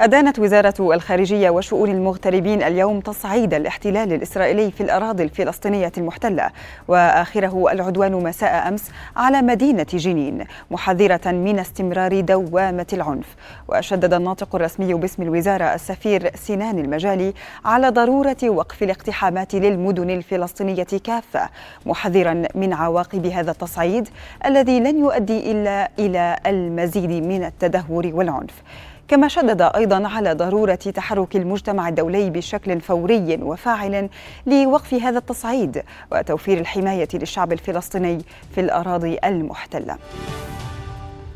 أدانت وزارة الخارجية وشؤون المغتربين اليوم تصعيد الاحتلال الإسرائيلي في الأراضي الفلسطينية المحتلة وآخره العدوان مساء أمس على مدينة جنين محذرة من استمرار دوامة العنف. وشدد الناطق الرسمي باسم الوزارة السفير سنان المجالي على ضرورة وقف الاقتحامات للمدن الفلسطينية كافة محذرا من عواقب هذا التصعيد الذي لن يؤدي إلا إلى المزيد من التدهور والعنف. كما شدد أيضا على ضرورة تحرك المجتمع الدولي بشكل فوري وفاعل لوقف هذا التصعيد وتوفير الحماية للشعب الفلسطيني في الأراضي المحتلة.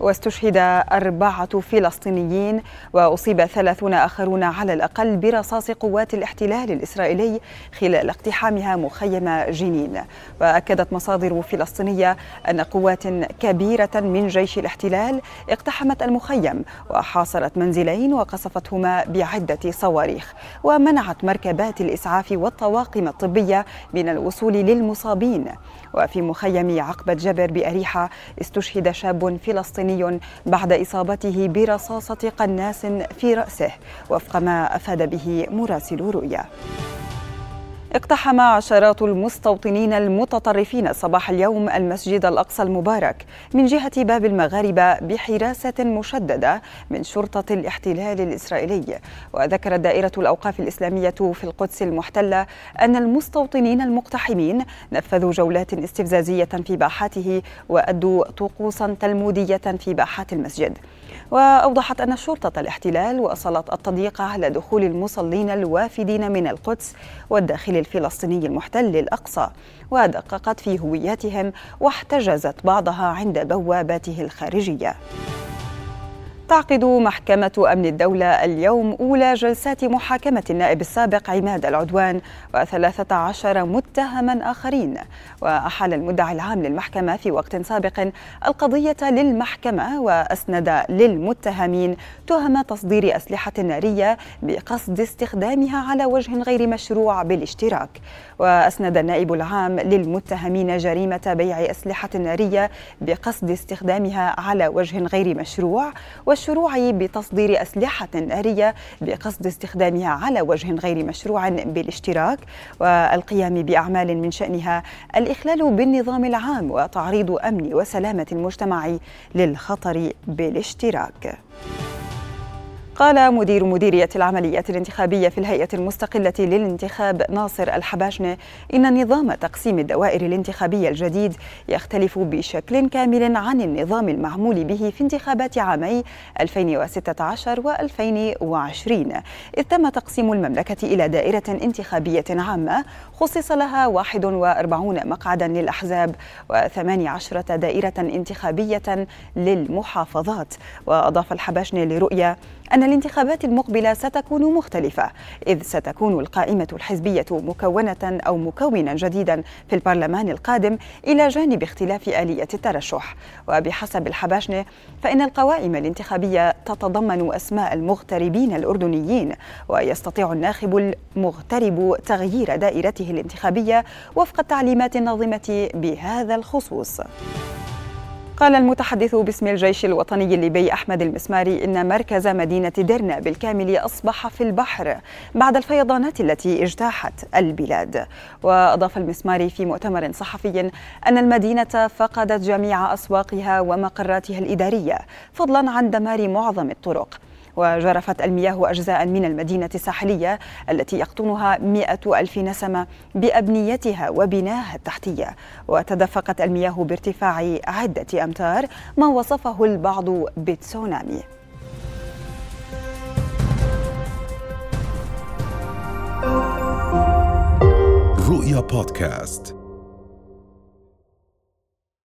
واستشهد أربعة فلسطينيين وأصيب ثلاثون آخرون على الأقل برصاص قوات الاحتلال الإسرائيلي خلال اقتحامها مخيم جنين. وأكدت مصادر فلسطينية أن قوات كبيرة من جيش الاحتلال اقتحمت المخيم وحاصرت منزلين وقصفتهما بعدة صواريخ ومنعت مركبات الإسعاف والطواقم الطبية من الوصول للمصابين. وفي مخيم عقبة جبر بأريحة استشهد شاب فلسطيني بعد إصابته برصاصة قناص في رأسه وفق ما أفاد به مراسل رؤيا. اقتحم عشرات المستوطنين المتطرفين صباح اليوم المسجد الأقصى المبارك من جهة باب المغاربة بحراسة مشددة من شرطة الاحتلال الإسرائيلي. وذكرت دائرة الأوقاف الإسلامية في القدس المحتلة أن المستوطنين المقتحمين نفذوا جولات استفزازية في باحاته وأدوا طقوسا تلمودية في باحات المسجد. وأوضحت أن شرطة الاحتلال واصلت التضييق على دخول المصلين الوافدين من القدس والداخل الفلسطيني المحتل الأقصى ودققت في هوياتهم واحتجزت بعضها عند بواباته الخارجية. تعقد محكمة أمن الدولة اليوم أولى جلسات محاكمة النائب السابق عماد العدوان وثلاثة عشر متهما آخرين. وأحال المدعي العام للمحكمة في وقت سابق القضية للمحكمة وأسند للمتهمين تهم تصدير أسلحة نارية بقصد استخدامها على وجه غير مشروع بالاشتراك. وأسند النائب العام للمتهمين جريمة بيع أسلحة نارية بقصد استخدامها على وجه غير مشروع والشروع بتصدير أسلحة نارية بقصد استخدامها على وجه غير مشروع بالاشتراك والقيام بأعمال من شأنها الإخلال بالنظام العام وتعريض أمن وسلامة المجتمع للخطر بالاشتراك. قال مدير مديرية العمليات الانتخابية في الهيئة المستقلة للانتخاب ناصر الحباشنة إن نظام تقسيم الدوائر الانتخابية الجديد يختلف بشكل كامل عن النظام المعمول به في انتخابات عامي 2016 و2020 إذ تم تقسيم المملكة إلى دائرة انتخابية عامة خصص لها 41 مقعدا للأحزاب و18 دائرة انتخابية للمحافظات. وأضاف الحباشنة لرؤية أن الانتخابات المقبلة ستكون مختلفة إذ ستكون القائمة الحزبية مكونة أو مكونا جديدا في البرلمان القادم إلى جانب اختلاف آلية الترشح وبحسب الحباشنة فإن القوائم الانتخابية تتضمن أسماء المغتربين الأردنيين ويستطيع الناخب المغترب تغيير دائرته الانتخابية وفق التعليمات الناظمة بهذا الخصوص. قال المتحدث باسم الجيش الوطني الليبي أحمد المسماري إن مركز مدينة درنا بالكامل أصبح في البحر بعد الفيضانات التي اجتاحت البلاد. وأضاف المسماري في مؤتمر صحفي أن المدينة فقدت جميع أسواقها ومقراتها الإدارية فضلا عن دمار معظم الطرق. وجرفت المياه أجزاء من المدينة الساحلية التي يقطنها مئة ألف نسمة بأبنيتها وبناها التحتية. وتدفقت المياه بارتفاع عدة أمتار ما وصفه البعض بتسونامي رؤيا بودكاست.